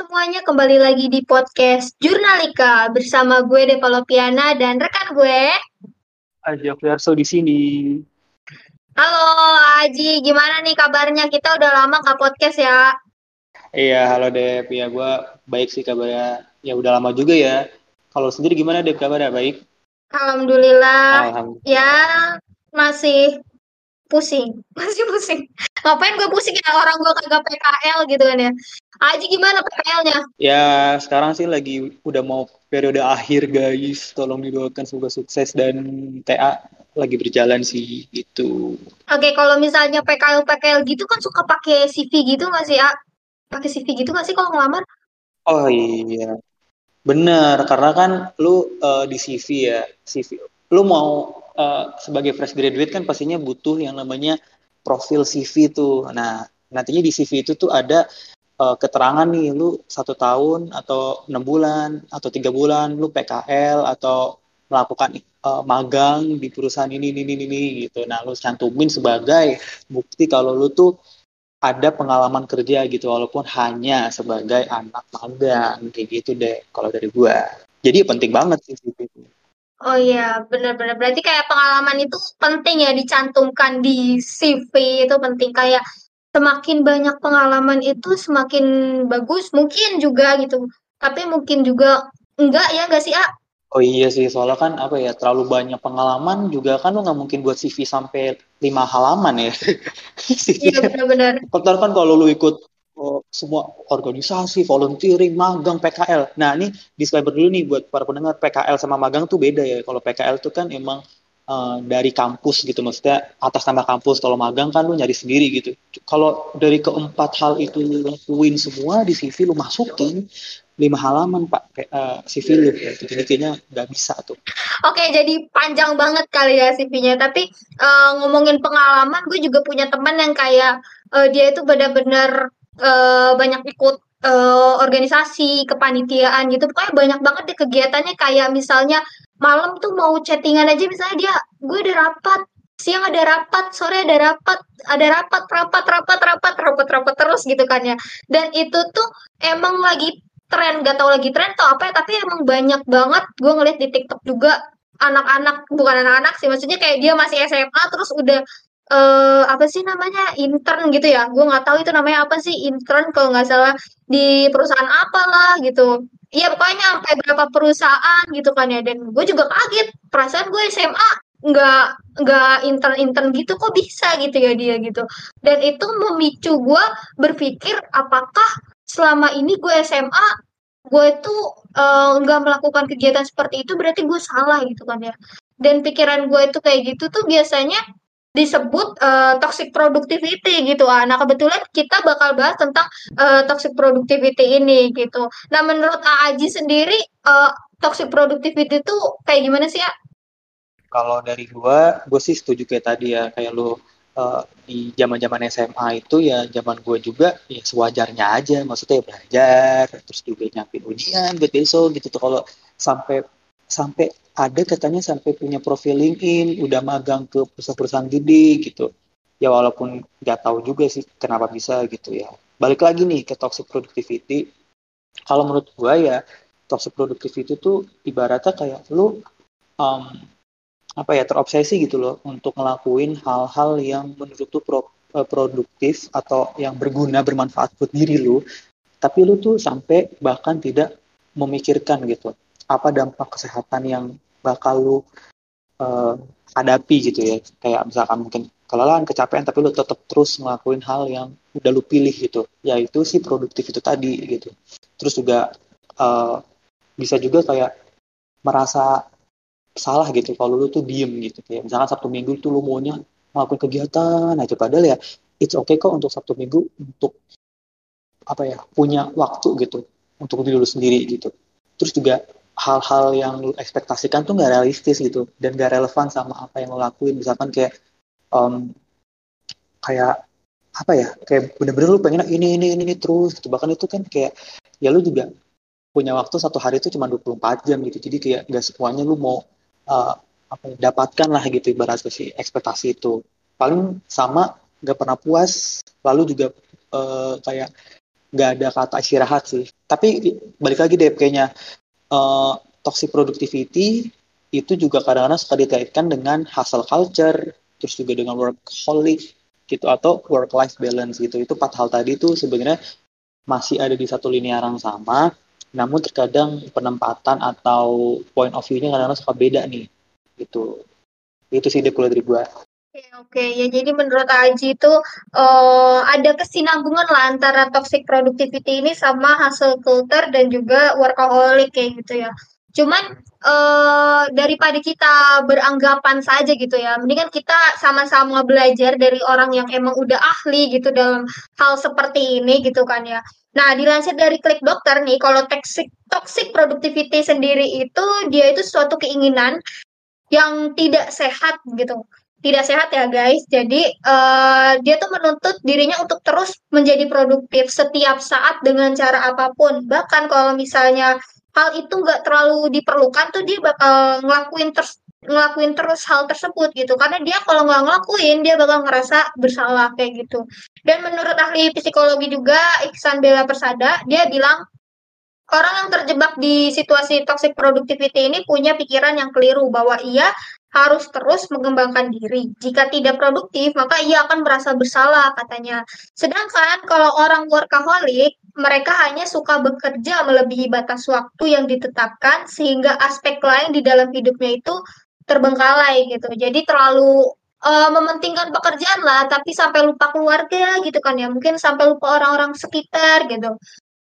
semuanya, kembali lagi di podcast Jurnalika bersama gue Deva Lopiana dan rekan gue. Aji Afriarso di sini. Halo Aji, gimana nih kabarnya? Kita udah lama nggak podcast ya? Iya, halo Dev. Ya, gue baik sih kabarnya. Ya udah lama juga ya. Kalau sendiri gimana Dev kabarnya? Baik? Alhamdulillah. Alhamdulillah. Ya, masih pusing. Masih pusing. Ngapain gue pusing ya orang gue kagak PKL gitu kan ya. Aji gimana PKL-nya? Ya, sekarang sih lagi udah mau periode akhir guys. Tolong didoakan semoga sukses dan TA lagi berjalan sih gitu. Oke, kalau misalnya PKL PKL gitu kan suka pakai CV gitu nggak sih ya? Pakai CV gitu nggak sih kalau ngelamar? Oh iya, bener. Karena kan lu eh, di CV ya, CV. Lu mau eh, sebagai fresh graduate kan pastinya butuh yang namanya profil CV tuh. Nah, nantinya di CV itu tuh ada eh, keterangan nih, lu satu tahun atau enam bulan atau tiga bulan, lu PKL atau melakukan eh, magang di perusahaan ini, ini, ini, ini gitu. Nah, lu cantumin sebagai bukti kalau lu tuh ada pengalaman kerja gitu walaupun hanya sebagai anak magang kayak gitu deh kalau dari gua jadi penting banget sih CV itu Oh iya, benar-benar. Berarti kayak pengalaman itu penting ya dicantumkan di CV itu penting. Kayak semakin banyak pengalaman itu semakin bagus mungkin juga gitu. Tapi mungkin juga enggak ya enggak sih, A? oh iya sih soalnya kan apa ya terlalu banyak pengalaman juga kan lu nggak mungkin buat CV sampai lima halaman ya Iya benar-benar. Kan kalau lu ikut oh, semua organisasi, volunteering, magang, PKL. Nah, ini disclaimer dulu nih buat para pendengar, PKL sama magang tuh beda ya. Kalau PKL tuh kan emang eh, dari kampus gitu, maksudnya atas nama kampus. Kalau magang kan lu nyari sendiri gitu. Kalau dari keempat hal itu lu lakuin semua di CV lu masukin lima halaman pak kayak, eh, CV lu ya. Jadi kayaknya nggak bisa tuh. Oke, jadi panjang banget kali ya CV-nya. Tapi eh, ngomongin pengalaman, gue juga punya teman yang kayak eh, dia itu benar-benar eh, banyak ikut eh, organisasi, kepanitiaan gitu. Pokoknya banyak banget deh kegiatannya kayak misalnya malam tuh mau chattingan aja misalnya dia, gue ada rapat, siang ada rapat, sore ada rapat, ada rapat, rapat, rapat, rapat, rapat, rapat terus gitu kan ya. Dan itu tuh emang lagi tren, gak tau lagi tren atau apa ya, tapi emang banyak banget gue ngeliat di TikTok juga anak-anak bukan anak-anak sih maksudnya kayak dia masih SMA terus udah eh apa sih namanya? Intern gitu ya. Gue nggak tahu itu namanya apa sih intern kalau nggak salah di perusahaan apalah gitu. Iya pokoknya sampai berapa perusahaan gitu kan ya. Dan gue juga kaget. Perasaan gue SMA nggak nggak intern intern gitu kok bisa gitu ya dia gitu. Dan itu memicu gue berpikir apakah selama ini gue SMA gue tuh eh, nggak melakukan kegiatan seperti itu berarti gue salah gitu kan ya. Dan pikiran gue itu kayak gitu tuh biasanya disebut eh, toxic productivity gitu ah. Nah kebetulan kita bakal bahas tentang eh, toxic productivity ini gitu. Nah menurut Aaji sendiri eh, toxic productivity itu kayak gimana sih ya? Kalau dari gua, gue sih setuju kayak tadi ya, kayak lu eh, di zaman-zaman SMA itu ya zaman gue juga ya sewajarnya aja, maksudnya ya belajar, terus juga nyiapin ujian buat besok gitu tuh kalau sampai sampai ada katanya sampai punya profil LinkedIn, udah magang ke perusahaan-perusahaan gede gitu. Ya walaupun nggak tahu juga sih kenapa bisa gitu ya. Balik lagi nih ke toxic productivity. Kalau menurut gua ya toxic productivity itu ibaratnya kayak lu um, apa ya terobsesi gitu loh untuk ngelakuin hal-hal yang menurut tuh pro- eh, produktif atau yang berguna bermanfaat buat diri lu tapi lu tuh sampai bahkan tidak memikirkan gitu apa dampak kesehatan yang bakal lu eh, hadapi gitu ya. Kayak misalkan mungkin kelelahan kecapean tapi lu tetap terus ngelakuin hal yang udah lu pilih gitu. Yaitu si produktif itu tadi gitu. Terus juga eh, bisa juga kayak merasa salah gitu kalau lu tuh diem gitu. Kayak misalkan Sabtu Minggu tuh lu maunya melakukan kegiatan aja. Padahal ya it's okay kok untuk Sabtu Minggu untuk apa ya punya waktu gitu. Untuk diri lu sendiri gitu. Terus juga hal-hal yang lu ekspektasikan tuh nggak realistis gitu dan gak relevan sama apa yang lu lakuin. Misalkan kayak em, kayak apa ya kayak bener-bener lu pengen ini ini ini, ini terus gitu. Bahkan itu kan kayak ya lu juga punya waktu satu hari itu cuma 24 jam gitu. Jadi kayak nggak semuanya lu mau uh, apa ya, dapatkan lah gitu ibaratnya si ekspektasi itu. Paling sama nggak pernah puas lalu juga uh, kayak nggak ada kata istirahat sih. Tapi balik lagi deh kayaknya uh, toxic productivity itu juga kadang-kadang suka dikaitkan dengan hustle culture, terus juga dengan workaholic gitu atau work life balance gitu. Itu empat hal tadi tuh sebenarnya masih ada di satu lini yang sama, namun terkadang penempatan atau point of view-nya kadang-kadang suka beda nih. Gitu. Itu sih deh kalau dari gua. Oke, oke. Ya, jadi menurut Aji itu uh, ada kesinambungan lah antara toxic productivity ini sama hustle culture dan juga workaholic kayak gitu ya. Cuman uh, daripada kita beranggapan saja gitu ya, mendingan kita sama-sama belajar dari orang yang emang udah ahli gitu dalam hal seperti ini gitu kan ya. Nah, dilansir dari Klik Dokter nih, kalau toxic toxic productivity sendiri itu dia itu suatu keinginan yang tidak sehat gitu tidak sehat ya guys. Jadi uh, dia tuh menuntut dirinya untuk terus menjadi produktif setiap saat dengan cara apa pun. Bahkan kalau misalnya hal itu nggak terlalu diperlukan tuh dia bakal ngelakuin terus ngelakuin terus hal tersebut gitu karena dia kalau nggak ngelakuin dia bakal ngerasa bersalah kayak gitu dan menurut ahli psikologi juga Iksan Bella Persada dia bilang orang yang terjebak di situasi toxic productivity ini punya pikiran yang keliru bahwa ia harus terus mengembangkan diri. Jika tidak produktif, maka ia akan merasa bersalah, katanya. Sedangkan kalau orang workaholic, mereka hanya suka bekerja melebihi batas waktu yang ditetapkan, sehingga aspek lain di dalam hidupnya itu terbengkalai gitu. Jadi terlalu uh, mementingkan pekerjaan lah, tapi sampai lupa keluarga gitu kan ya. Mungkin sampai lupa orang-orang sekitar gitu.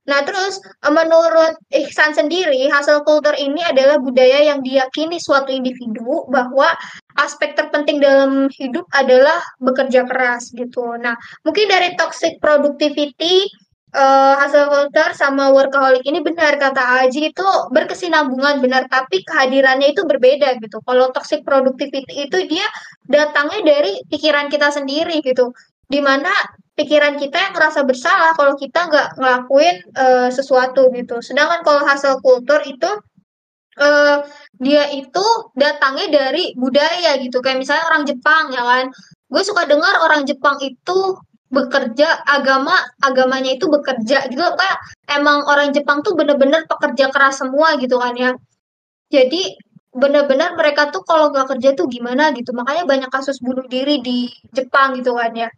Nah, terus eh, menurut Ihsan sendiri, hasil kultur ini adalah budaya yang diyakini suatu individu bahwa aspek terpenting dalam hidup adalah bekerja keras gitu. Nah, mungkin dari toxic productivity uh, hasil kultur sama workaholic ini benar kata Aji itu berkesinambungan benar, tapi kehadirannya itu berbeda gitu. Kalau toxic productivity itu dia datangnya dari pikiran kita sendiri gitu, di mana pikiran kita yang merasa bersalah kalau kita nggak ngelakuin uh, sesuatu gitu. Sedangkan kalau hasil kultur itu uh, dia itu datangnya dari budaya gitu. Kayak misalnya orang Jepang ya kan. Gue suka dengar orang Jepang itu bekerja agama agamanya itu bekerja gitu kayak emang orang Jepang tuh bener-bener pekerja keras semua gitu kan ya. Jadi benar-benar mereka tuh kalau nggak kerja tuh gimana gitu. Makanya banyak kasus bunuh diri di Jepang gitu kan ya.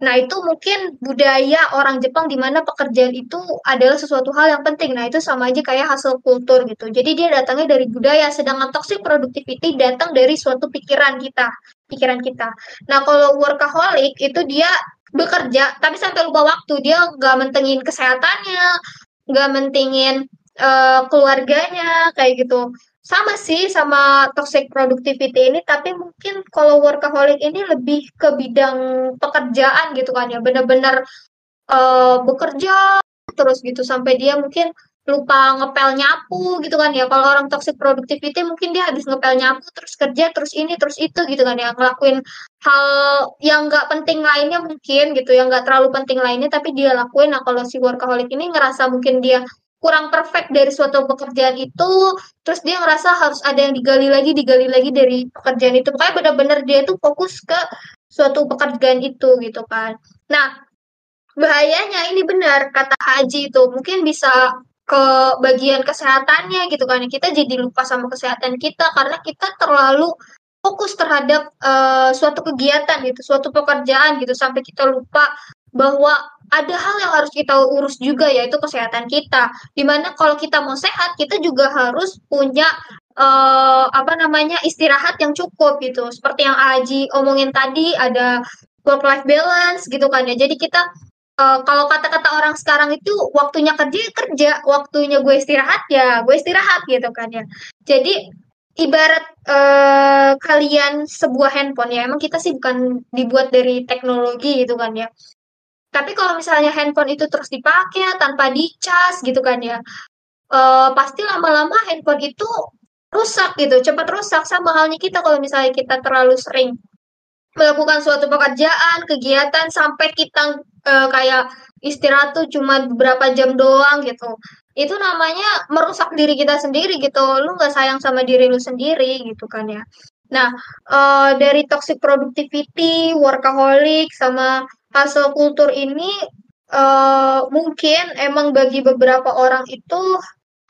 Nah, itu mungkin budaya orang Jepang di mana pekerjaan itu adalah sesuatu hal yang penting. Nah, itu sama aja kayak hasil kultur gitu. Jadi dia datangnya dari budaya, sedangkan toxic productivity datang dari suatu pikiran kita, pikiran kita. Nah, kalau workaholic itu dia bekerja, tapi sampai lupa waktu. Dia nggak mentingin kesehatannya, nggak mentingin uh, keluarganya, kayak gitu sama sih sama toxic productivity ini tapi mungkin kalau workaholic ini lebih ke bidang pekerjaan gitu kan ya. Benar-benar uh, bekerja terus gitu sampai dia mungkin lupa ngepel nyapu gitu kan ya. Kalau orang toxic productivity mungkin dia habis ngepel nyapu terus kerja terus ini terus itu gitu kan ya. Ngelakuin hal yang nggak penting lainnya mungkin gitu yang nggak terlalu penting lainnya tapi dia lakuin. Nah kalau si workaholic ini ngerasa mungkin dia kurang perfect dari suatu pekerjaan itu terus dia ngerasa harus ada yang digali lagi digali lagi dari pekerjaan itu. Pokoknya benar-benar dia tuh fokus ke suatu pekerjaan itu gitu kan. Nah bahayanya ini benar kata Haji itu mungkin bisa ke bagian kesehatannya gitu kan. Kita jadi lupa sama kesehatan kita karena kita terlalu fokus terhadap uh, suatu kegiatan gitu suatu pekerjaan gitu sampai kita lupa bahwa ada hal yang harus kita urus juga yaitu kesehatan kita. Di mana kalau kita mau sehat kita juga harus punya uh, apa namanya istirahat yang cukup gitu. Seperti yang Aji omongin tadi ada work life balance gitu kan ya. Jadi kita uh, kalau kata-kata orang sekarang itu waktunya kerja kerja, waktunya gue istirahat ya gue istirahat gitu kan ya. Jadi ibarat uh, kalian sebuah handphone ya emang kita sih bukan dibuat dari teknologi gitu kan ya tapi kalau misalnya handphone itu terus dipakai tanpa dicas gitu kan ya, uh, pasti lama-lama handphone itu rusak gitu, cepat rusak. Sama halnya kita kalau misalnya kita terlalu sering melakukan suatu pekerjaan, kegiatan sampai kita uh, kayak istirahat tuh cuma beberapa jam doang gitu. Itu namanya merusak diri kita sendiri gitu. Lu nggak sayang sama diri lu sendiri gitu kan ya. Nah, uh, dari toxic productivity, workaholic, sama hasil kultur ini uh, mungkin emang bagi beberapa orang itu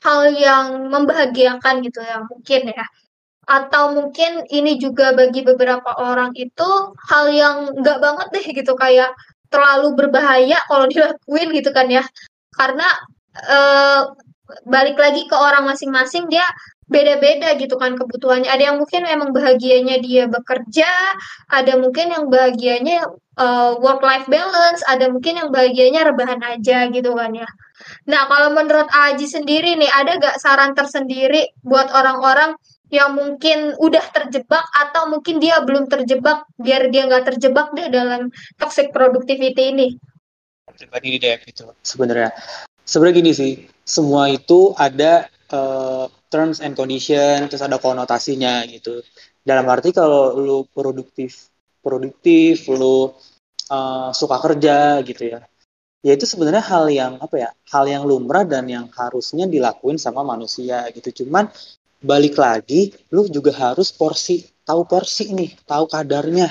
hal yang membahagiakan gitu ya mungkin ya. Atau mungkin ini juga bagi beberapa orang itu hal yang nggak banget deh gitu kayak terlalu berbahaya kalau dilakuin gitu kan ya. Karena uh, balik lagi ke orang masing-masing dia beda-beda gitu kan kebutuhannya. Ada yang mungkin memang bahagianya dia bekerja, ada mungkin yang bahagianya uh, work life balance, ada mungkin yang bahagianya rebahan aja gitu kan ya. Nah, kalau menurut Aji sendiri nih, ada gak saran tersendiri buat orang-orang yang mungkin udah terjebak atau mungkin dia belum terjebak biar dia nggak terjebak deh dalam toxic productivity ini? Pribadi deh gitu sebenarnya. Sebenarnya gini sih, semua itu ada uh, terms and condition terus ada konotasinya gitu. Dalam arti kalau lu produktif produktif lu uh, suka kerja gitu ya. Ya itu sebenarnya hal yang apa ya hal yang lumrah dan yang harusnya dilakuin sama manusia gitu. Cuman balik lagi lu juga harus porsi tahu porsi nih tahu kadarnya.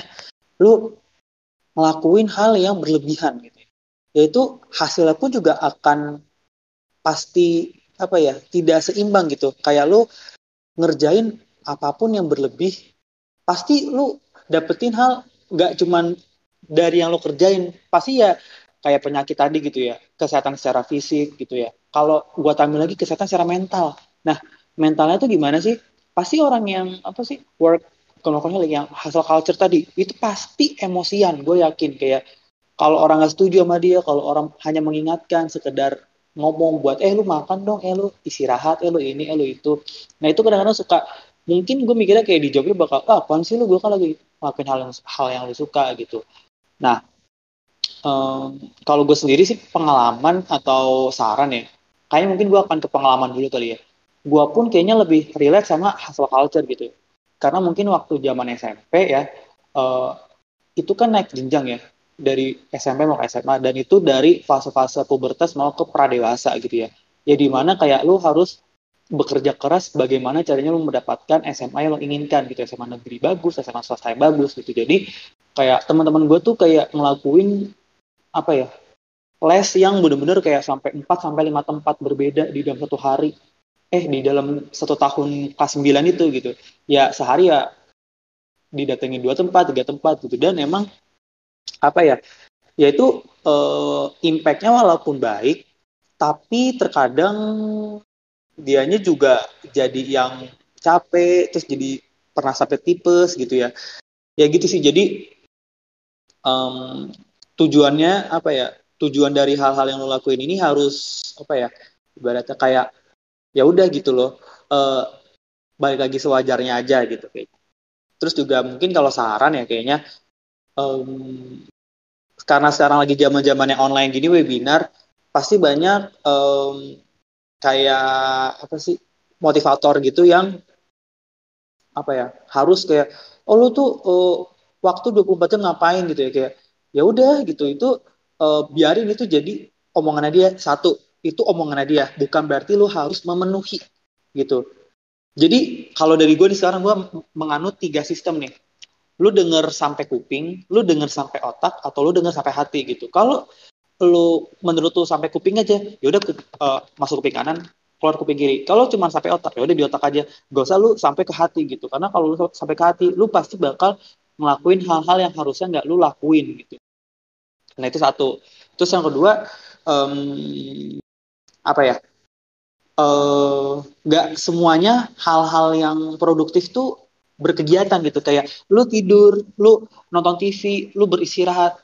Lu ngelakuin hal yang berlebihan gitu. Yaitu hasilnya pun juga akan pasti apa ya tidak seimbang gitu. Kayak lu ngerjain apa pun yang berlebih pasti lu dapetin hal nggak cuman dari yang lu kerjain. Pasti ya kayak penyakit tadi gitu ya kesehatan secara fisik gitu ya. Kalau gua tampil lagi kesehatan secara mental. Nah mentalnya tuh gimana sih? Pasti orang yang apa sih work kalau yang hasil culture tadi itu pasti emosian gue yakin. Kayak kalau orang nggak setuju sama dia kalau orang hanya mengingatkan sekedar ngomong buat eh lu makan dong eh lu istirahat eh lu ini eh lu itu. Nah itu kadang-kadang suka mungkin gue mikirnya kayak di jawabnya bakal ah apaan sih lu? Gue kan lagi ngelakuin hal yang hal yang lu suka gitu. Nah um, kalau gue sendiri sih pengalaman atau saran ya kayaknya mungkin gue akan ke pengalaman dulu kali ya. Gue pun kayaknya lebih relax sama hasil culture gitu. Karena mungkin waktu zaman SMP ya uh, itu kan naik jenjang ya dari SMP mau ke SMA dan itu dari fase-fase pubertas mau ke pradewasa gitu ya. Ya di mana kayak lu harus bekerja keras bagaimana caranya lu mendapatkan SMA yang lo inginkan gitu. SMA negeri bagus SMA swasta yang bagus gitu. Jadi kayak teman-teman gue tuh kayak ngelakuin apa ya les yang bener-bener kayak sampai 4 sampai lima tempat berbeda di dalam satu hari. Eh di dalam satu tahun kelas 9 itu gitu. Ya sehari ya didatengin dua tempat tiga tempat gitu. Dan emang apa ya yaitu uh, impactnya walaupun baik tapi terkadang dianya juga jadi yang capek terus jadi pernah sampai tipes gitu ya. Ya gitu sih jadi um, tujuannya apa ya tujuan dari hal-hal yang lo lakuin ini harus apa ya ibaratnya kayak ya udah gitu loh uh, balik lagi sewajarnya aja gitu kayak. Terus juga mungkin kalau saran ya kayaknya um, karena sekarang lagi zaman zamannya online gini webinar pasti banyak um, kayak apa sih motivator gitu yang apa ya harus kayak oh lu tuh uh, waktu 24 jam ngapain? gitu ya kayak ya udah gitu. Itu uh, biarin itu jadi omongannya dia. Satu itu omongannya dia bukan berarti lu harus memenuhi gitu. Jadi kalau dari gue nih sekarang gue menganut tiga sistem nih lu denger sampai kuping, lu denger sampai otak, atau lu denger sampai hati gitu. Kalau lu menurut lu sampai kuping aja, ya udah uh, masuk kuping kanan, keluar kuping kiri. Kalau cuma sampai otak, ya udah di otak aja. Gak usah lu sampai ke hati gitu. Karena kalau lu sampai ke hati, lu pasti bakal ngelakuin hal-hal yang harusnya nggak lu lakuin gitu. Nah itu satu. Terus yang kedua, um, apa ya? Eh, nggak uh, semuanya hal-hal yang produktif tuh berkegiatan gitu kayak lu tidur, lu nonton TV, lu beristirahat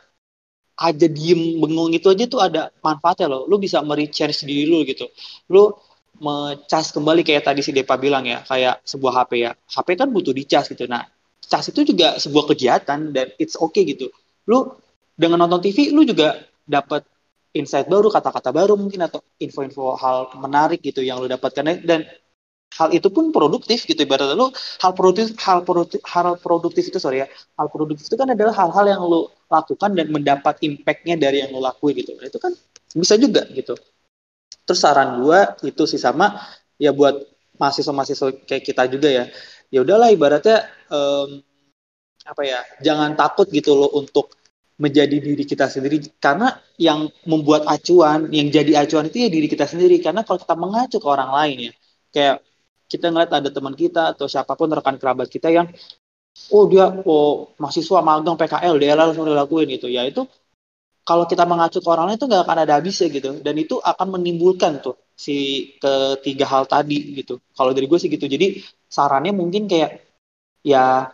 aja diem bengong itu aja tuh ada manfaatnya loh. Lu bisa merecharge diri lu gitu. Lu mecas kembali kayak tadi si Depa bilang ya, kayak sebuah HP ya. HP kan butuh dicas gitu. Nah, cas itu juga sebuah kegiatan dan it's okay gitu. Lu dengan nonton TV lu juga dapat insight baru, kata-kata baru mungkin atau info-info hal menarik gitu yang lu dapatkan dan hal itu pun produktif gitu ibaratnya lu hal produktif hal produktif hal produktif itu sorry ya hal produktif itu kan adalah hal-hal yang lu lakukan dan mendapat impactnya dari yang lu lakuin gitu. Nah, itu kan bisa juga gitu. Terus saran gua itu sih sama ya buat mahasiswa-mahasiswa kayak kita juga ya ya udahlah ibaratnya um, apa ya jangan takut gitu loh untuk menjadi diri kita sendiri. Karena yang membuat acuan yang jadi acuan itu ya diri kita sendiri. Karena kalau kita mengacu ke orang lain ya kayak kita ngeliat ada teman kita atau siapa pun rekan kerabat kita yang oh dia oh mahasiswa magang PKL dia langsung dilakuin gitu. Ya itu kalau kita mengacu ke orang lain itu nggak akan ada habisnya gitu. Dan itu akan menimbulkan tuh si ketiga hal tadi gitu. Kalau dari gue sih gitu. Jadi sarannya mungkin kayak ya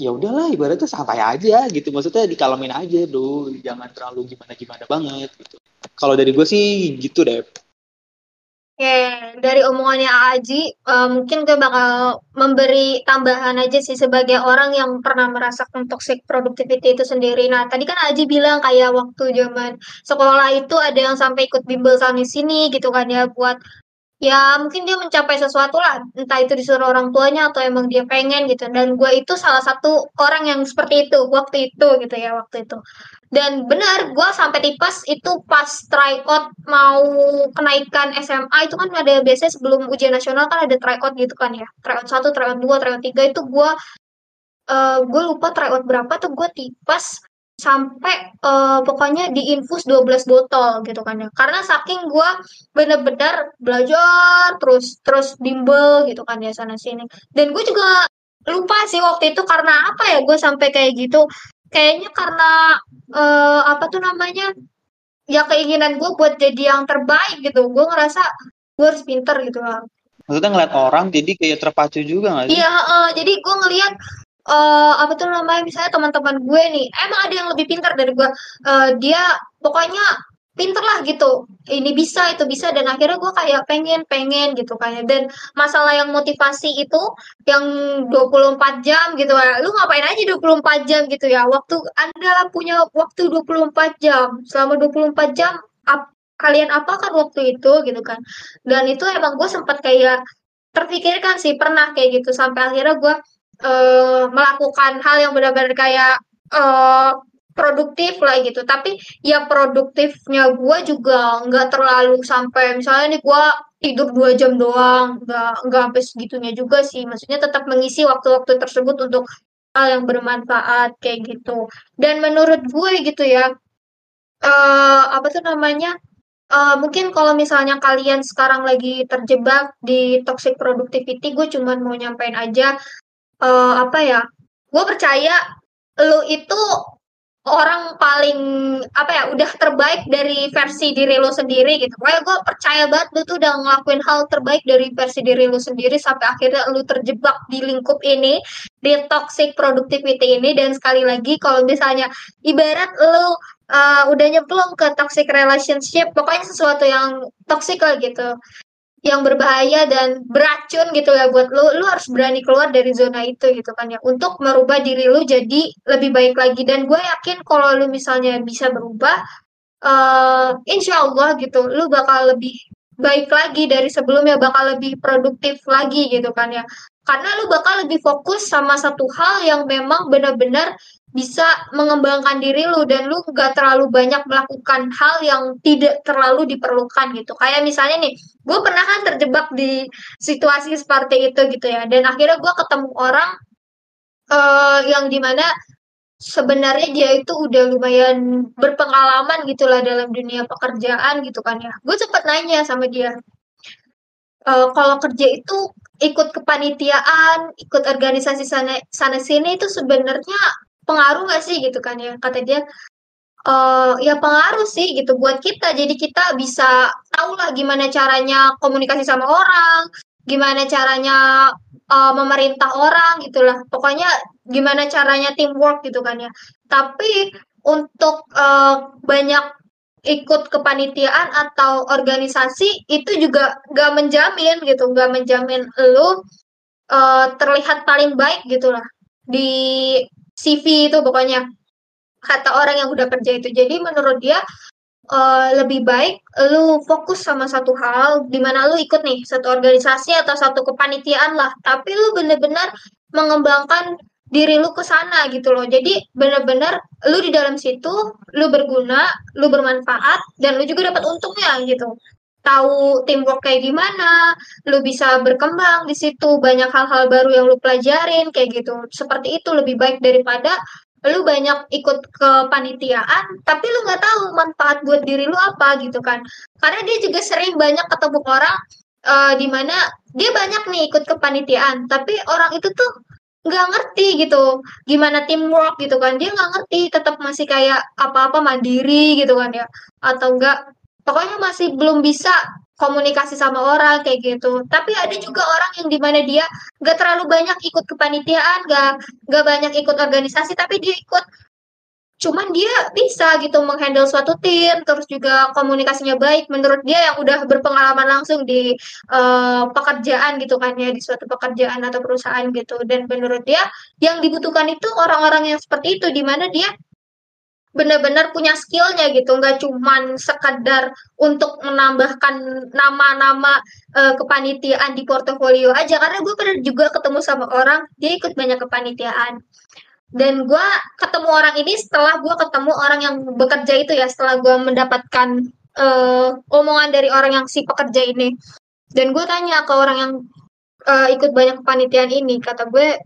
ya udahlah ibaratnya santai aja gitu. Maksudnya dikalamin aja dulu jangan terlalu gimana gimana banget gitu. Kalau dari gue sih gitu deh Oke, dari omongannya Aji, uh, mungkin gue bakal memberi tambahan aja sih sebagai orang yang pernah merasakan toxic productivity itu sendiri. Nah, tadi kan Aji bilang kayak waktu zaman sekolah itu ada yang sampai ikut bimbel sana sini gitu kan ya buat ya mungkin dia mencapai sesuatu lah. Entah itu disuruh orang tuanya atau emang dia pengen gitu. Dan gue itu salah satu orang yang seperti itu waktu itu gitu ya waktu itu. Dan benar gue sampai tipes itu pas tryout mau kenaikan SMA itu kan ada biasanya sebelum ujian nasional kan ada tryout gitu kan ya. Tryout satu tryout dua tryout tiga itu gue uh, gue lupa tryout berapa tuh. Gue tipes sampai uh, pokoknya diinfus 12 botol gitu kan ya. Karena saking gue bener-bener belajar terus terus bimbel gitu kan ya sana sini. Dan gue juga lupa sih waktu itu karena apa ya gue sampai kayak gitu. Kayaknya karena uh, apa tuh namanya ya keinginan gue buat jadi yang terbaik gitu. Gue ngerasa gue harus pinter gitu lah. Maksudnya ngeliat orang jadi kayak terpacu juga gak sih? Iya, uh, jadi gue ngeliat uh, apa tuh namanya? Misalnya teman-teman gue nih emang ada yang lebih pintar dari gue uh, dia pokoknya pinter lah gitu. Ini bisa itu bisa. Dan akhirnya gue kayak pengen pengen gitu kayak dan masalah yang motivasi itu yang 24 jam gitu. Ya lu ngapain aja 24 jam gitu ya? Waktu anda punya waktu 24 jam. Selama 24 jam ap, kalian apakan waktu itu gitu kan. Dan itu emang gue sempat kayak terpikirkan sih pernah kayak gitu. Sampai akhirnya gue uh, melakukan hal yang benar-benar kayak uh, produktif lah gitu. Tapi ya produktifnya gue juga nggak terlalu sampai misalnya nih gue tidur dua jam doang nggak nggak sampai segitunya juga sih. Maksudnya tetap mengisi waktu-waktu tersebut untuk hal yang bermanfaat kayak gitu. Dan menurut gue gitu ya uh, apa tuh namanya uh, mungkin kalau misalnya kalian sekarang lagi terjebak di toxic productivity gue cuma mau nyampein aja uh, apa ya? Gue percaya lu itu orang paling apa ya udah terbaik dari versi diri lo sendiri gitu. Kayak gue percaya banget lu tuh udah ngelakuin hal terbaik dari versi diri lo sendiri sampai akhirnya lu terjebak di lingkup ini, di toxic productivity ini. Dan sekali lagi kalau misalnya ibarat lu uh, udah nyemplung ke toxic relationship, pokoknya sesuatu yang toxic lah gitu yang berbahaya dan beracun gitu ya buat lu lu harus berani keluar dari zona itu gitu kan ya untuk merubah diri lu jadi lebih baik lagi. Dan gue yakin kalau lu misalnya bisa berubah uh, insya Allah gitu lu bakal lebih baik lagi dari sebelumnya bakal lebih produktif lagi gitu kan ya. Karena lu bakal lebih fokus sama satu hal yang memang benar-benar bisa mengembangkan diri lu dan lu gak terlalu banyak melakukan hal yang tidak terlalu diperlukan gitu. Kayak misalnya nih, gue pernah kan terjebak di situasi seperti itu gitu ya. Dan akhirnya gue ketemu orang uh, yang di mana sebenarnya dia itu udah lumayan berpengalaman gitulah dalam dunia pekerjaan gitu kan ya. Gue sempat nanya sama dia, e, kalau kerja itu ikut kepanitiaan, ikut organisasi sana sana sini itu sebenarnya pengaruh gak sih gitu kan ya? Kata dia uh, ya pengaruh sih gitu buat kita. Jadi kita bisa tahu lah gimana caranya komunikasi sama orang gimana caranya uh, memerintah orang gitulah pokoknya gimana caranya teamwork gitu kan ya. Tapi untuk uh, banyak ikut kepanitiaan atau organisasi itu juga gak menjamin gitu. Gak menjamin lu uh, terlihat paling baik gitulah di CV itu pokoknya kata orang yang udah kerja itu. Jadi menurut dia uh, lebih baik lu fokus sama satu hal di mana lu ikut nih satu organisasi atau satu kepanitiaan lah, tapi lu bener-bener mengembangkan diri lu ke sana gitu loh. Jadi bener-bener lu di dalam situ lu berguna, lu bermanfaat dan lu juga dapat untungnya gitu tahu teamwork kayak gimana, lu bisa berkembang di situ, banyak hal-hal baru yang lu pelajarin kayak gitu. Seperti itu lebih baik daripada lu banyak ikut ke panitiaan tapi lu nggak tahu manfaat buat diri lu apa gitu kan karena dia juga sering banyak ketemu orang uh, di mana dia banyak nih ikut ke panitiaan tapi orang itu tuh nggak ngerti gitu gimana teamwork gitu kan dia nggak ngerti tetap masih kayak apa-apa mandiri gitu kan ya atau enggak pokoknya masih belum bisa komunikasi sama orang kayak gitu. Tapi ada juga orang yang di mana dia gak terlalu banyak ikut kepanitiaan, gak gak banyak ikut organisasi, tapi dia ikut. Cuman dia bisa gitu menghandle suatu tim terus juga komunikasinya baik. Menurut dia yang udah berpengalaman langsung di uh, pekerjaan gitu kan ya di suatu pekerjaan atau perusahaan gitu. Dan menurut dia yang dibutuhkan itu orang-orang yang seperti itu di mana dia benar-benar punya skillnya gitu. Nggak cuman sekedar untuk menambahkan nama-nama uh, kepanitiaan di portofolio aja. Karena gue pernah juga ketemu sama orang dia ikut banyak kepanitiaan. Dan gue ketemu orang ini setelah gue ketemu orang yang bekerja itu ya setelah gue mendapatkan uh, omongan dari orang yang si pekerja ini. Dan gue tanya ke orang yang uh, ikut banyak kepanitiaan ini. Kata gue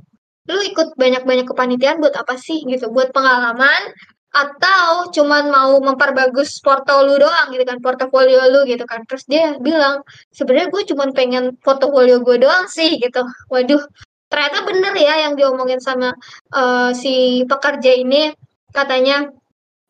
lu ikut banyak-banyak kepanitiaan buat apa sih? Gitu. Buat pengalaman atau cuman mau memperbagus porto lu doang gitu kan portofolio lu gitu kan. Terus dia bilang sebenarnya gue cuman pengen portofolio gue doang sih gitu. Waduh ternyata bener ya yang diomongin sama uh, si pekerja ini. Katanya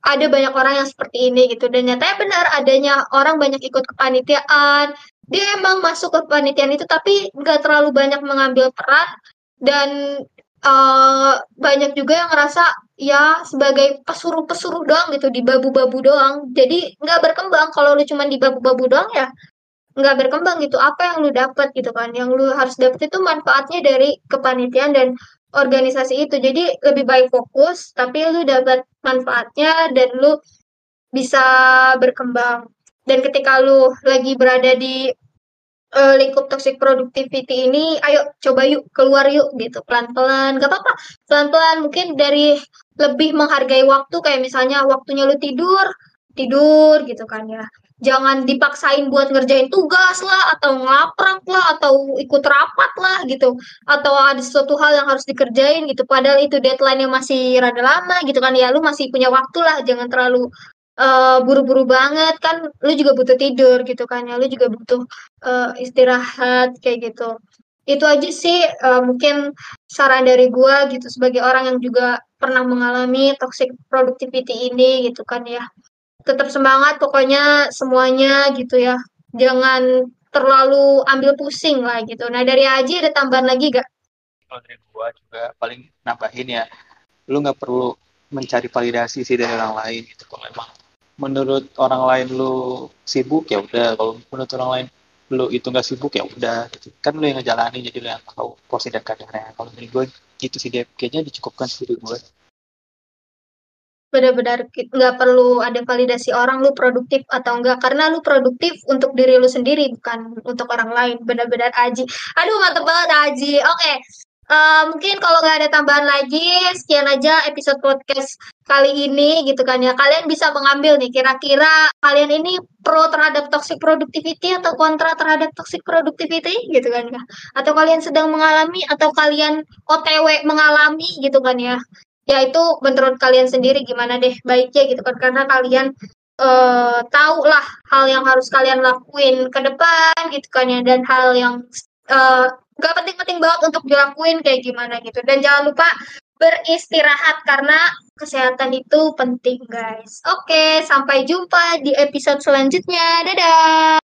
ada banyak orang yang seperti ini gitu. Dan nyatanya benar adanya orang banyak ikut kepanitiaan. Dia emang masuk ke kepanitiaan itu tapi nggak terlalu banyak mengambil peran. Dan uh, banyak juga yang ngerasa ya sebagai pesuruh-pesuruh doang gitu di babu-babu doang. Jadi nggak berkembang. Kalau lu cuma di babu-babu doang ya nggak berkembang gitu. Apa yang lu dapat gitu kan? Yang lu harus dapat itu manfaatnya dari kepanitiaan dan organisasi itu. Jadi lebih baik fokus tapi lu dapat manfaatnya dan lu bisa berkembang. Dan ketika lu lagi berada di uh, lingkup toxic productivity ini ayo coba yuk keluar yuk gitu. Pelan-pelan gak apa-apa. Pelan-pelan mungkin dari lebih menghargai waktu kayak misalnya waktunya lu tidur tidur gitu kan ya. Jangan dipaksain buat ngerjain tugas lah atau ngelaprak lah atau ikut rapat lah gitu. Atau ada sesuatu hal yang harus dikerjain gitu. Padahal itu deadline-nya masih rada lama gitu kan ya. Lu masih punya waktu lah jangan terlalu uh, buru-buru banget. Kan lu juga butuh tidur gitu kan ya. Lu juga butuh uh, istirahat kayak gitu. Itu aja sih uh, mungkin saran dari gue gitu. Sebagai orang yang juga pernah mengalami toxic productivity ini gitu kan ya. Tetap semangat pokoknya semuanya gitu ya. Jangan terlalu ambil pusing lah gitu. Nah dari Aji ada tambahan lagi gak? kalau dari gue juga paling nambahin ya lu nggak perlu mencari validasi sih dari orang lain gitu. Kalau memang menurut orang lain lu sibuk ya udah. Kalau menurut orang lain lu itu nggak sibuk ya udah. Gitu kan lu yang ngejalanin jadi lu yang tahu porsi dan kadarnya. Kalau dari gue gitu sih dia kayaknya dicukupkan sih gue benar-benar nggak perlu ada validasi orang lu produktif atau enggak karena lu produktif untuk diri lu sendiri bukan untuk orang lain. Benar-benar Aji. Aduh mantep banget Aji. Oke. Uh, mungkin kalau nggak ada tambahan lagi, sekian aja episode podcast kali ini gitu kan ya. Kalian bisa mengambil nih kira-kira kalian ini pro terhadap toxic productivity atau kontra terhadap toxic productivity gitu kan ya. Atau kalian sedang mengalami atau kalian OTW mengalami gitu kan ya. Ya itu menurut kalian sendiri gimana deh baiknya gitu kan karena kalian uh, tahu lah hal yang harus kalian lakuin ke depan gitu kan ya dan hal yang uh, gak penting-penting banget untuk dilakuin kayak gimana gitu. Dan jangan lupa beristirahat karena kesehatan itu penting guys. Oke, sampai jumpa di episode selanjutnya. Dadah!